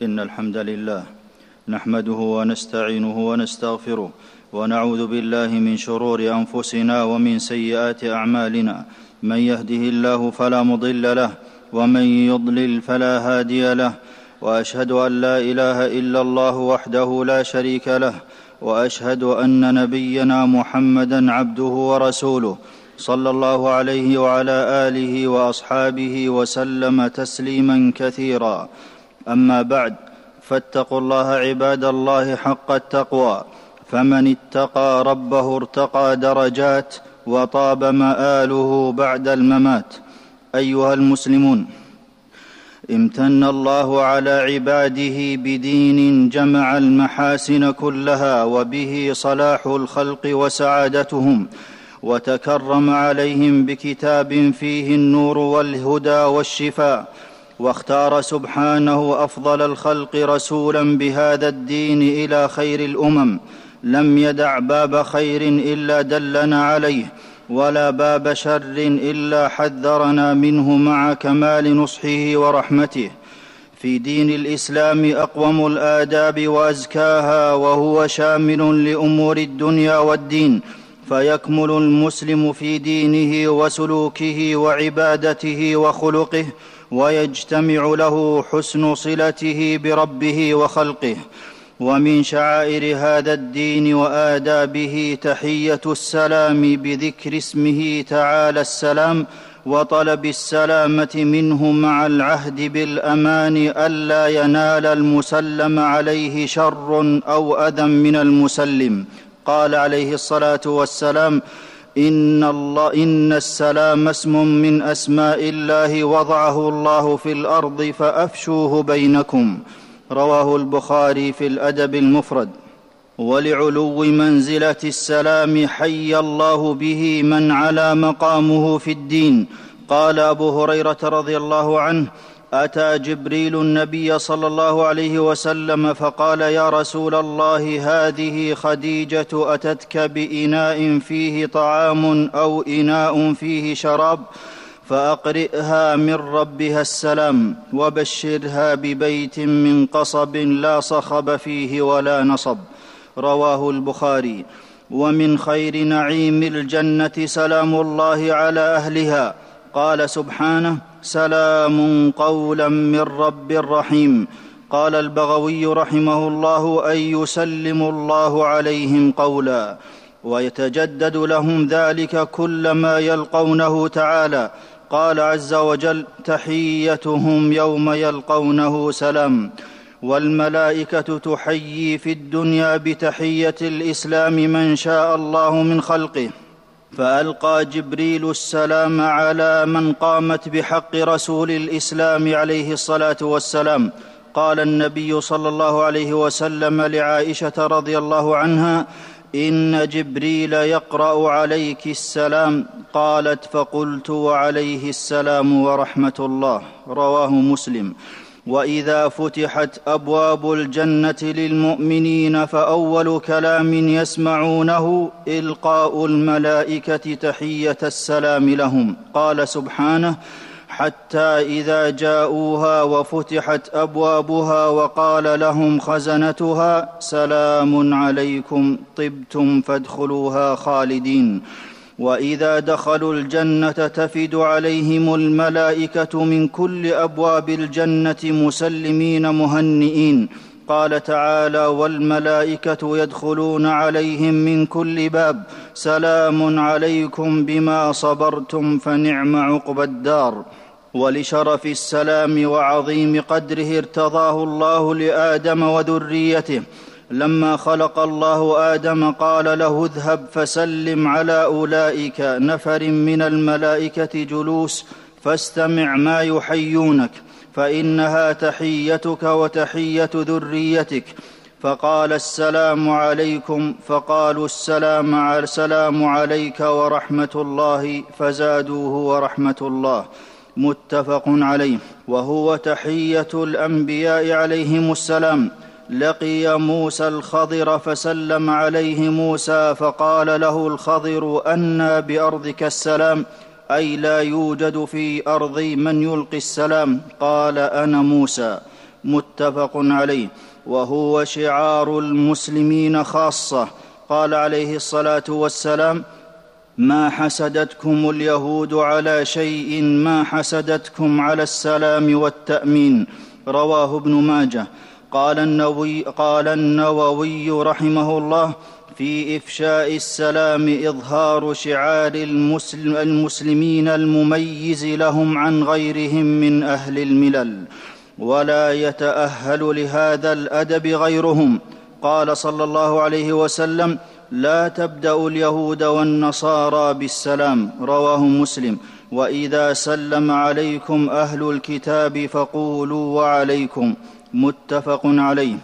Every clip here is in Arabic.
إن الحمد لله نحمده ونستعينه ونستغفره ونعوذ بالله من شرور أنفسنا ومن سيئات أعمالنا. من يهده الله فلا مضل له ومن يضلل فلا هادي له. وأشهد أن لا إله إلا الله وحده لا شريك له. وأشهد أن نبينا محمدا عبده ورسوله صلى الله عليه وعلى آله وأصحابه وسلم تسليما كثيرا. أما بعد فاتقوا الله عباد الله حق التقوى. فمن اتقى ربه ارتقى درجات وطاب مآله بعد الممات. أيها المسلمون امتن الله على عباده بدين جمع المحاسن كلها وبه صلاح الخلق وسعادتهم وتكرم عليهم بكتاب فيه النور والهدى والشفاء واختار سبحانه أفضل الخلق رسولا بهذا الدين إلى خير الأمم. لم يدع باب خير إلا دلنا عليه ولا باب شر إلا حذرنا منه مع كمال نصحه ورحمته. في دين الإسلام أقوم الآداب وأزكاها وهو شامل لأمور الدنيا والدين. فيكمل المسلم في دينه وسلوكه وعبادته وخلقه ويجتمع له حسن صلته بربه وخلقه. ومن شعائر هذا الدين وآدابه تحية السلام بذكر اسمه تعالى السلام وطلب السلامة منه مع العهد بالأمان ألا ينال المسلم عليه شر أو أذى من المسلم. قال عليه الصلاة والسلام إن الله إن السلام اسم من أسماء الله وضعه الله في الأرض فأفشوه بينكم. رواه البخاري في الأدب المفرد. ولعلو منزلة السلام حي الله به من علا مقامه في الدين. قال أبو هريرة رضي الله عنه أتى جبريل النبي صلى الله عليه وسلم فقال يا رسول الله هذه خديجة أتتك بإناء فيه طعام أو إناء فيه شراب فأقرئها من ربها السلام وبشرها ببيت من قصب لا صخب فيه ولا نصب. رواه البخاري. ومن خير نعيم الجنة سلام الله على أهلها. قال سبحانه سلام قولا من رب رحيم. قال البغوي رحمه الله أي يسلم الله عليهم قولا. ويتجدد لهم ذلك كلما يلقونه تعالى. قال عز وجل تحيتهم يوم يلقونه سلام. والملائكة تحيي في الدنيا بتحية الإسلام من شاء الله من خلقه. فألقى جبريل السلام على من قامت بحق رسول الإسلام عليه الصلاة والسلام. قال النبي صلى الله عليه وسلم لعائشة رضي الله عنها إن جبريل يقرأ عليك السلام. قالت فقلت وعليه السلام ورحمة الله. رواه مسلم. وإذا فتحت أبواب الجنة للمؤمنين فأول كلام يسمعونه إلقاء الملائكة تحية السلام لهم. قال سبحانه حتى إذا جاءوها وفتحت أبوابها وقال لهم خزنتها سلام عليكم طبتم فادخلوها خالدين. وإذا دخلوا الجنة تفد عليهم الملائكة من كل أبواب الجنة مسلمين مهنئين. قال تعالى والملائكة يدخلون عليهم من كل باب. سلام عليكم بما صبرتم فنعم عقبى الدار. ولشرف السلام وعظيم قدره ارتضاه الله لآدم وذريته. لما خلق الله آدم قال له اذهب فسلم على أولئك نفر من الملائكة جلوس فاستمع ما يحيونك فإنها تحيتك وتحية ذريتك. فقال السلام عليكم فقالوا السلام السلام عليك ورحمة الله فزادوه ورحمة الله. متفق عليه. وهو تحية الأنبياء عليهم السلام. لقي موسى الخضر فسلم عليه موسى فقال له الخضر أنى بأرضك السلام أي لا يوجد في أرضي من يلقي السلام. قال أنا موسى. متفق عليه. وهو شعار المسلمين خاصة. قال عليه الصلاة والسلام ما حسدتكم اليهود على شيء ما حسدتكم على السلام والتأمين. رواه ابن ماجه. قال النووي, قال النووي رحمه الله في إفشاء السلام إظهار شعار المسلم المسلمين المميز لهم عن غيرهم من أهل الملل ولا يتأهل لهذا الأدب غيرهم. قال صلى الله عليه وسلم لا تبدأ اليهود والنصارى بالسلام رواه مسلم وإذا سلم عليكم أهل الكتاب فقولوا وعليكم متفق عليه.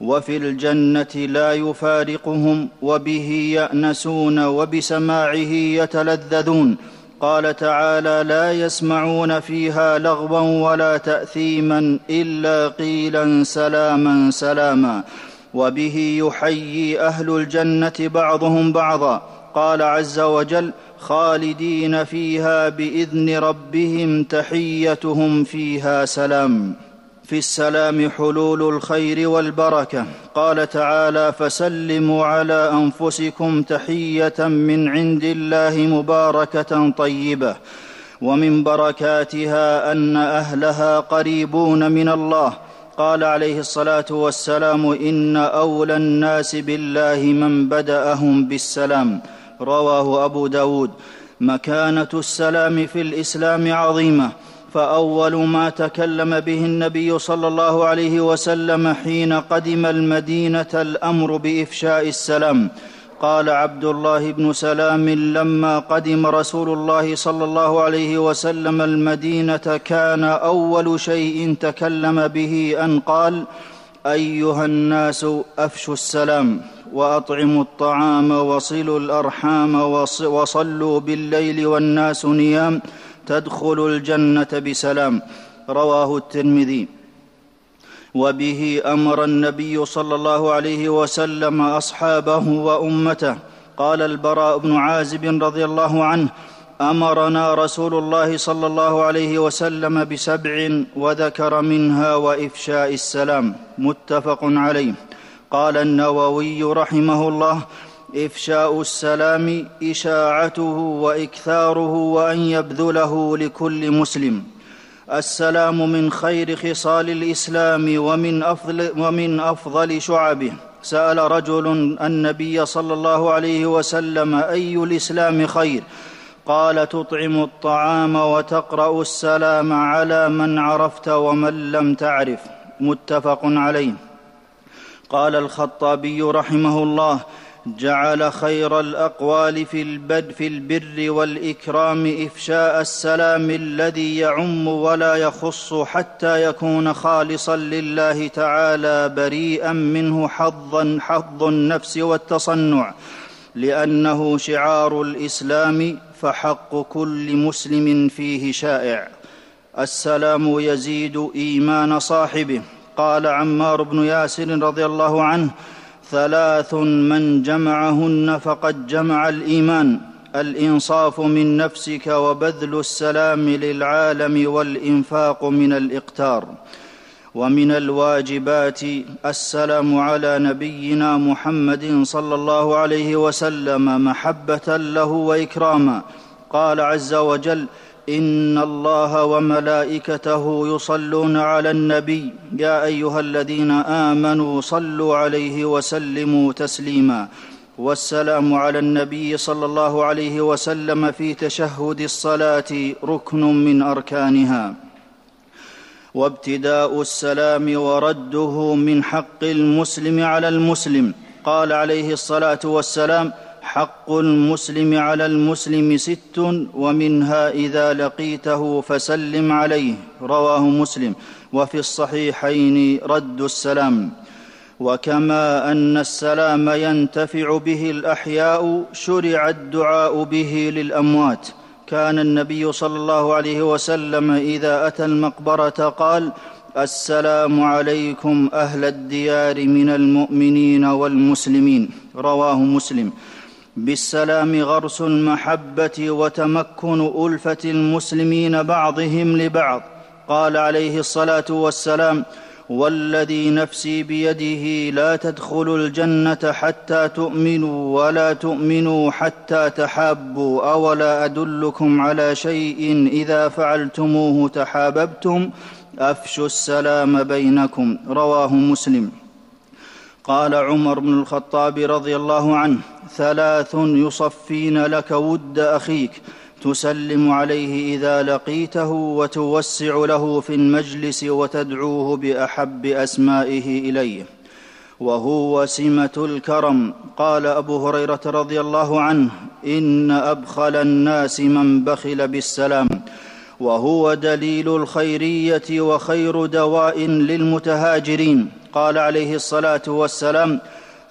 وفي الجنة لا يفارقهم وبه يأنسون وبسماعه يتلذذون. قال تعالى لا يسمعون فيها لغوا ولا تأثيما إلا قيلا سلاما سلاما. وبه يحيي أهل الجنة بعضهم بعضا. قال عز وجل خالدين فيها بإذن ربهم تحيتهم فيها سلام. في السلام حلول الخير والبركة. قال تعالى فسلموا على أنفسكم تحية من عند الله مباركة طيبة. ومن بركاتها أن أهلها قريبون من الله. قال عليه الصلاة والسلام إن أولى الناس بالله من بدأهم بالسلام. رواه أبو داود. مكانة السلام في الإسلام عظيمة. فأول ما تكلم به النبي صلى الله عليه وسلم حين قدم المدينة الأمر بإفشاء السلام. قال عبد الله بن سلام لما قدم رسول الله صلى الله عليه وسلم المدينة كان أول شيء تكلم به أن قال أيها الناس أفشوا السلام وأطعموا الطعام وصلوا الأرحام وصلوا بالليل والناس نيام. تدخل الجنة بسلام رواه الترمذي. وبه أمر النبي صلى الله عليه وسلم أصحابه وأمته. قال البراء بن عازب رضي الله عنه أمرنا رسول الله صلى الله عليه وسلم بسبع وذكر منها وإفشاء السلام. متفق عليه. قال النووي رحمه الله إفشاء السلام إشاعته وإكثاره وأن يبذله لكل مسلم. السلام من خير خصال الإسلام ومن أفضل, ومن أفضل شعبه. سأل رجل النبي صلى الله عليه وسلم أي الإسلام خير؟ قال تطعم الطعام وتقرأ السلام على من عرفت ومن لم تعرف. متفق عليه. قال الخطابي رحمه الله جعل خير الأقوال في البد في البر والإكرام إفشاء السلام الذي يعم ولا يخص حتى يكون خالصا لله تعالى بريئا منه حظا حظ النفس والتصنع. لأنه شعار الإسلام فحق كل مسلم فيه شائع. السلام يزيد إيمان صاحبه. قال عمار بن ياسر رضي الله عنه ثلاث من جمعهن فقد جمع الإيمان الإنصاف من نفسك وبذل السلام للعالم والإنفاق من الإقتار. ومن الواجبات السلام على نبينا محمد صلى الله عليه وسلم محبة له وإكراما. قال عز وجل إن الله وملائكته يصلون على النبي. يا أيها الذين آمنوا صلوا عليه وسلموا تسليما. والسلام على النبي صلى الله عليه وسلم في تشهد الصلاة ركن من أركانها. وابتداء السلام ورده من حق المسلم على المسلم. قال عليه الصلاة والسلام حق المسلم على المسلم ست ومنها إذا لقيته فسلم عليه رواه مسلم. وفي الصحيحين رد السلام. وكما أن السلام ينتفع به الأحياء شرع الدعاء به للأموات. كان النبي صلى الله عليه وسلم إذا أتى المقبرة قال السلام عليكم أهل الديار من المؤمنين والمسلمين. رواه مسلم. بالسلام غرس المحبه وتمكن ألفة المسلمين بعضهم لبعض. قال عليه الصلاة والسلام والذي نفسي بيده لا تدخلوا الجنة حتى تؤمنوا ولا تؤمنوا حتى تحابوا أولا أدلكم على شيء إذا فعلتموه تحاببتم؟ أفشوا السلام بينكم. رواه مسلم. قال عمر بن الخطاب رضي الله عنه ثلاث يصفين لك ود أخيك تسلم عليه إذا لقيته وتوسع له في المجلس وتدعوه بأحب أسمائه إليه. وهو سمة الكرم. قال أبو هريرة رضي الله عنه إن أبخل الناس من بخل بالسلام وهو دليل الخيرية وخير دواء للمتهاجرين. قال عليه الصلاة والسلام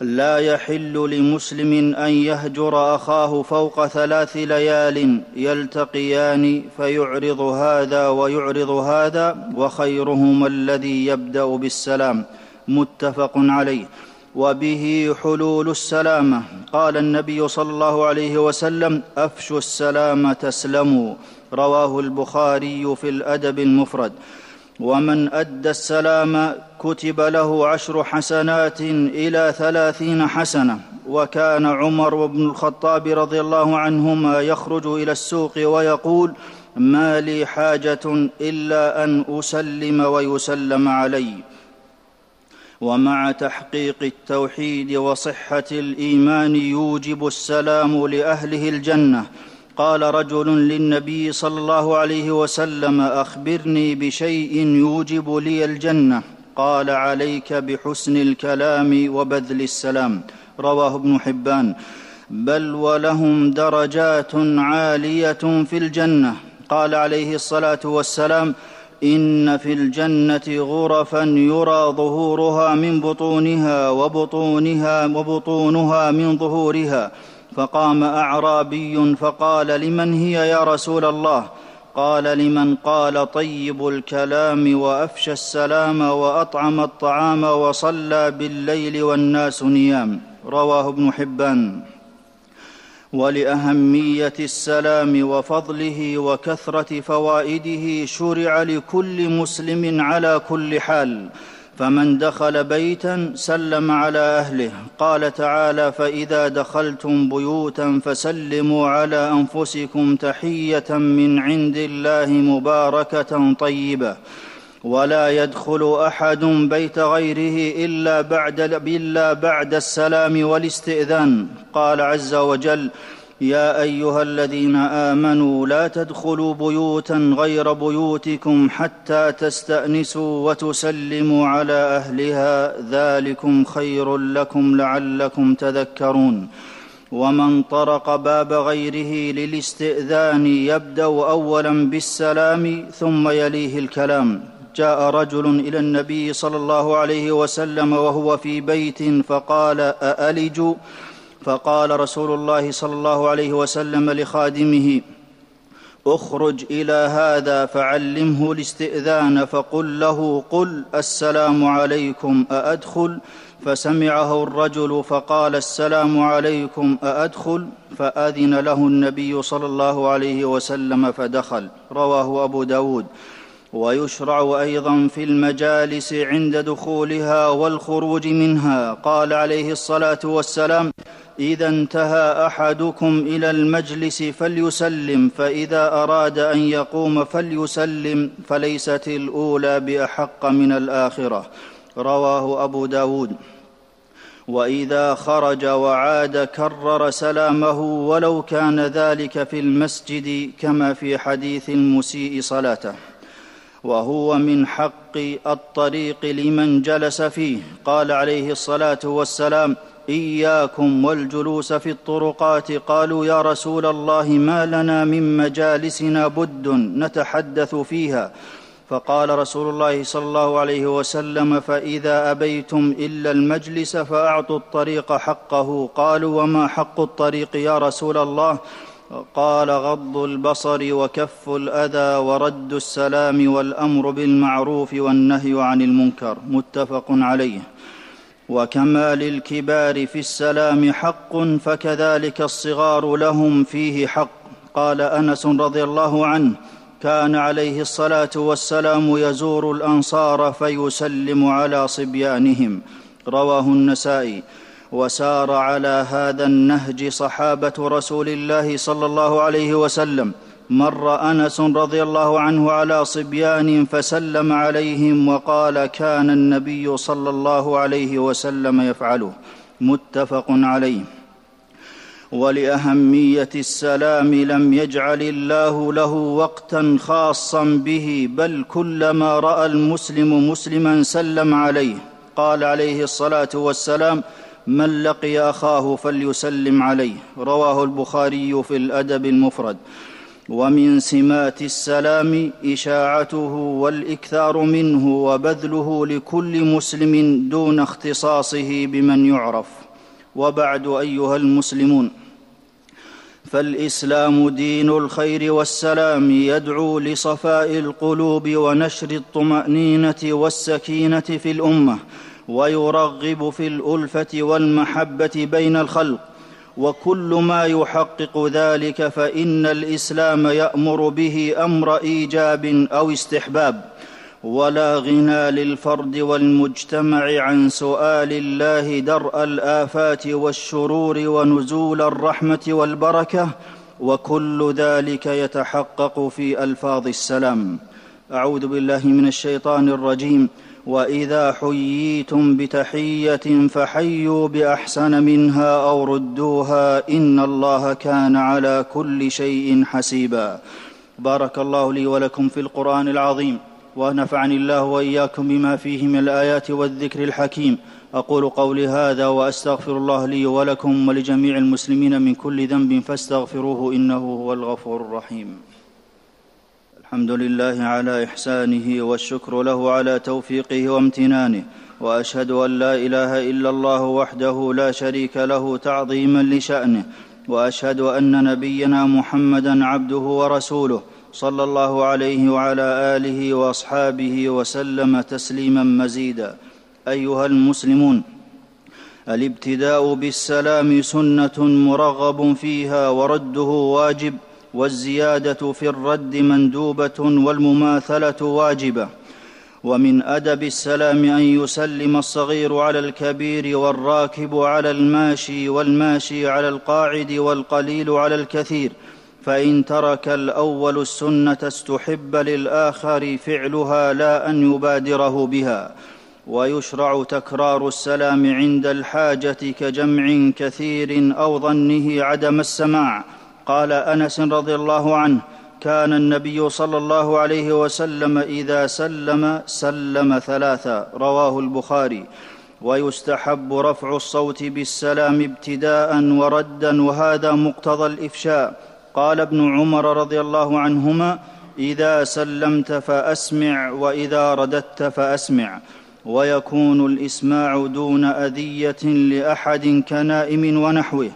لا يحل لمسلم أن يهجر أخاه فوق ثلاث ليال يلتقيان فيعرض هذا ويعرض هذا وخيرهما الذي يبدأ بالسلام. متفق عليه. وبه حلول السلامه قال النبي صلى الله عليه وسلم أفشوا السلام تسلموا. رواه البخاري في الأدب المفرد. ومن أدى السلام كتب له عشر حسنات إلى ثلاثين حسنة وكان عمر بن الخطاب رضي الله عنهما يخرج إلى السوق ويقول ما لي حاجة إلا أن أسلم ويسلم علي. ومع تحقيق التوحيد وصحة الإيمان يوجب السلام لأهله الجنة قال رجل للنبي صلى الله عليه وسلم أخبرني بشيء يوجب لي الجنة. قال عليك بحسن الكلام وبذل السلام. رواه ابن حبان. بل ولهم درجات عالية في الجنة. قال عليه الصلاة والسلام إن في الجنة غرفا يرى ظهورها من بطونها وبطونها وبطونها من ظهورها. فقام أعرابي فقال لمن هي يا رسول الله؟ قال لمن قال طيب الكلام وأفشى السلام وأطعم الطعام وصلى بالليل والناس نيام. رواه ابن حبان. ولأهمية السلام وفضله وكثرة فوائده شرع لكل مسلم على كل حال. فمن دخل بيتا سلم على أهله. قال تعالى فإذا دخلتم بيوتا فسلموا على أنفسكم تحية من عند الله مباركة طيبة. ولا يدخل أحد بيت غيره إلا بعد, إلا بعد السلام والاستئذان. قال عز وجل يا أيها الذين آمنوا لا تدخلوا بيوتا غير بيوتكم حتى تستأنسوا وتسلموا على أهلها. ذلكم خير لكم لعلكم تذكرون. ومن طرق باب غيره للاستئذان يبدأ أولا بالسلام ثم يليه الكلام. جاء رجل إلى النبي صلى الله عليه وسلم وهو في بيت فقال أألج؟ فقال رسول الله صلى الله عليه وسلم لخادمه أخرج إلى هذا فعلمه الاستئذان فقل له قل السلام عليكم أأدخل؟ فسمعه الرجل فقال السلام عليكم أأدخل؟ فأذن له النبي صلى الله عليه وسلم فدخل رواه أبو داود. ويشرع أيضا في المجالس عند دخولها والخروج منها. قال عليه الصلاة والسلام إذا انتهى أحدكم إلى المجلس فليسلم فإذا أراد أن يقوم فليسلم فليست الأولى بأحق من الآخرة. رواه أبو داود. وإذا خرج وعاد كرر سلامه ولو كان ذلك في المسجد كما في حديث المسيء صلاته. وهو من حق الطريق لمن جلس فيه. قال عليه الصلاة والسلام إياكم والجلوس في الطرقات. قالوا يا رسول الله ما لنا من مجالسنا بد نتحدث فيها. فقال رسول الله صلى الله عليه وسلم فإذا أبيتم إلا المجلس فأعطوا الطريق حقه. قالوا وما حق الطريق يا رسول الله؟ قال غض البصر وكف الأذى ورد السلام والأمر بالمعروف والنهي عن المنكر متفق عليه. وكما للكبار في السلام حق فكذلك الصغار لهم فيه حق. قال أنس رضي الله عنه كان عليه الصلاة والسلام يزور الأنصار فيسلم على صبيانهم. رواه النسائي. وسار على هذا النهج صحابة رسول الله صلى الله عليه وسلم. مر أنس رضي الله عنه على صبيان فسلم عليهم وقال كان النبي صلى الله عليه وسلم يفعله. متفق عليه. ولأهمية السلام لم يجعل الله له وقتا خاصا به بل كلما رأى المسلم مسلما سلم عليه. قال عليه الصلاة والسلام من لقي أخاه فليسلم عليه. رواه البخاري في الأدب المفرد. ومن سمات السلام إشاعته والإكثار منه وبذله لكل مسلم دون اختصاصه بمن يعرف. وبعد أيها المسلمون فالإسلام دين الخير والسلام يدعو لصفاء القلوب ونشر الطمأنينة والسكينة في الأمة. ويرغب في الألفة والمحبة بين الخلق وكل ما يحقق ذلك فإن الإسلام يأمر به أمر إيجاب أو استحباب. ولا غنى للفرد والمجتمع عن سؤال الله درء الآفات والشرور ونزول الرحمة والبركة وكل ذلك يتحقق في ألفاظ السلام. أعوذ بالله من الشيطان الرجيم. وإذا حييتم بتحية فحيوا بأحسن منها أو ردوها إن الله كان على كل شيء حسيبا. بارك الله لي ولكم في القرآن العظيم ونفعني الله وإياكم بما فيه من الآيات والذكر الحكيم. أقول قولي هذا وأستغفر الله لي ولكم ولجميع المسلمين من كل ذنب فاستغفروه إنه هو الغفور الرحيم. الحمد لله على إحسانه والشكر له على توفيقه وامتنانه وأشهد أن لا إله إلا الله وحده لا شريك له تعظيما لشأنه وأشهد أن نبينا محمدا عبده ورسوله صلى الله عليه وعلى آله وأصحابه وسلم تسليما مزيدا. أيها المسلمون الابتداء بالسلام سنة مرغب فيها ورده واجب والزيادة في الرد مندوبة والمماثلة واجبة. ومن أدب السلام أن يسلم الصغير على الكبير والراكب على الماشي والماشي على القاعد والقليل على الكثير. فإن ترك الأول السنة استحب للآخر فعلها لا أن يبادره بها. ويشرع تكرار السلام عند الحاجة كجمع كثير أو ظنه عدم السماع. قال أنس رضي الله عنه كان النبي صلى الله عليه وسلم إذا سلم سلم ثلاثا رواه البخاري. ويستحب رفع الصوت بالسلام ابتداء وردا وهذا مقتضى الإفشاء. قال ابن عمر رضي الله عنهما إذا سلمت فأسمع وإذا رددت فأسمع. ويكون الإسماع دون أذية لأحد كنائم ونحوه.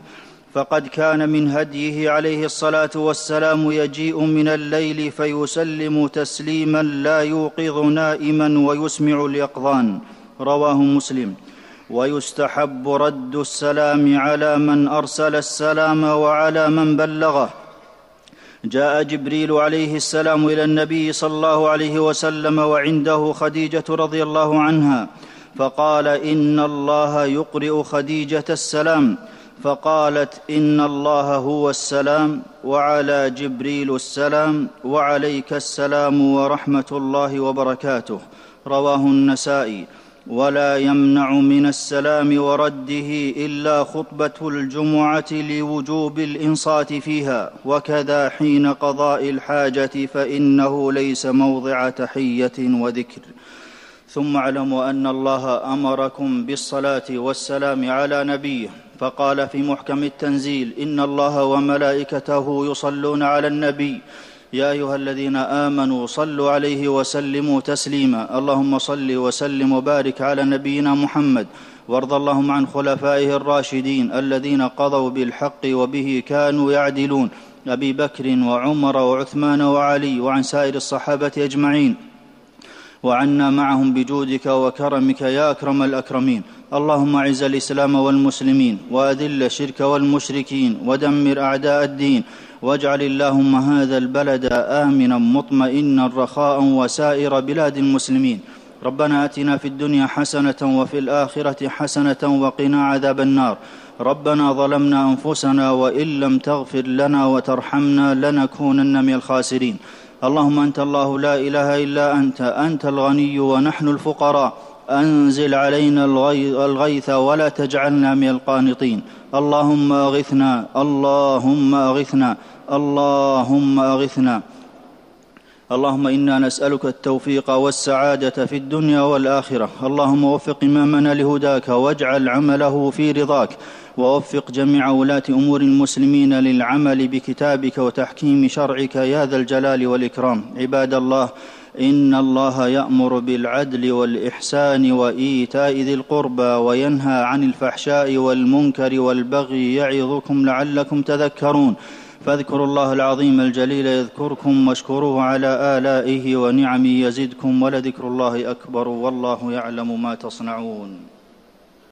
فقد كان من هديه عليه الصلاة والسلام يجيء من الليل فيسلم تسليما لا يوقظ نائما ويسمع اليقظان. رواه مسلم. ويستحب رد السلام على من أرسل السلام وعلى من بلغه. جاء جبريل عليه السلام إلى النبي صلى الله عليه وسلم وعنده خديجة رضي الله عنها فقال إن الله يقرئ خديجة السلام. فقالت إن الله هو السلام وعلى جبريل السلام وعليك السلام ورحمة الله وبركاته. رواه النسائي. ولا يمنع من السلام ورده إلا خطبة الجمعة لوجوب الإنصات فيها وكذا حين قضاء الحاجة فإنه ليس موضع تحية وذكر. ثم اعلموا أن الله أمركم بالصلاة والسلام على نبيه. فقال في محكم التنزيل إن الله وملائكته يصلون على النبي. يا أيها الذين آمنوا صلوا عليه وسلموا تسليما. اللهم صل وسلم وبارك على نبينا محمد. وارض اللهم عن خلفائه الراشدين الذين قضوا بالحق وبه كانوا يعدلون. أبي بكر وعمر وعثمان وعلي وعن سائر الصحابة أجمعين. وعنا معهم بجودك وكرمك يا أكرم الأكرمين. اللهم اعز الإسلام والمسلمين وأذل الشرك والمشركين ودمر أعداء الدين واجعل اللهم هذا البلد آمنا مطمئنا رخاء وسائر بلاد المسلمين. ربنا آتنا في الدنيا حسنة وفي الآخرة حسنة وقنا عذاب النار. ربنا ظلمنا أنفسنا وإن لم تغفر لنا وترحمنا لنكونن من الخاسرين. اللهم أنت الله لا إله إلا أنت أنت الغني ونحن الفقراء. أنزل علينا الغيث ولا تجعلنا من القانطين. اللهم أغثنا اللهم أغثنا اللهم أغثنا. اللهم إنا نسألك التوفيق والسعادة في الدنيا والآخرة. اللهم وفق إمامنا لهداك واجعل عمله في رضاك. ووفق جميع ولاة أمور المسلمين للعمل بكتابك وتحكيم شرعك يا ذا الجلال والإكرام. عباد الله إن الله يأمر بالعدل والإحسان وإيتاء ذي القربى وينهى عن الفحشاء والمنكر والبغي يعظكم لعلكم تذكرون. فاذكروا الله العظيم الجليل يذكركم واشكروه على آلائه ونعمه يزدكم ولذكر الله أكبر والله يعلم ما تصنعون.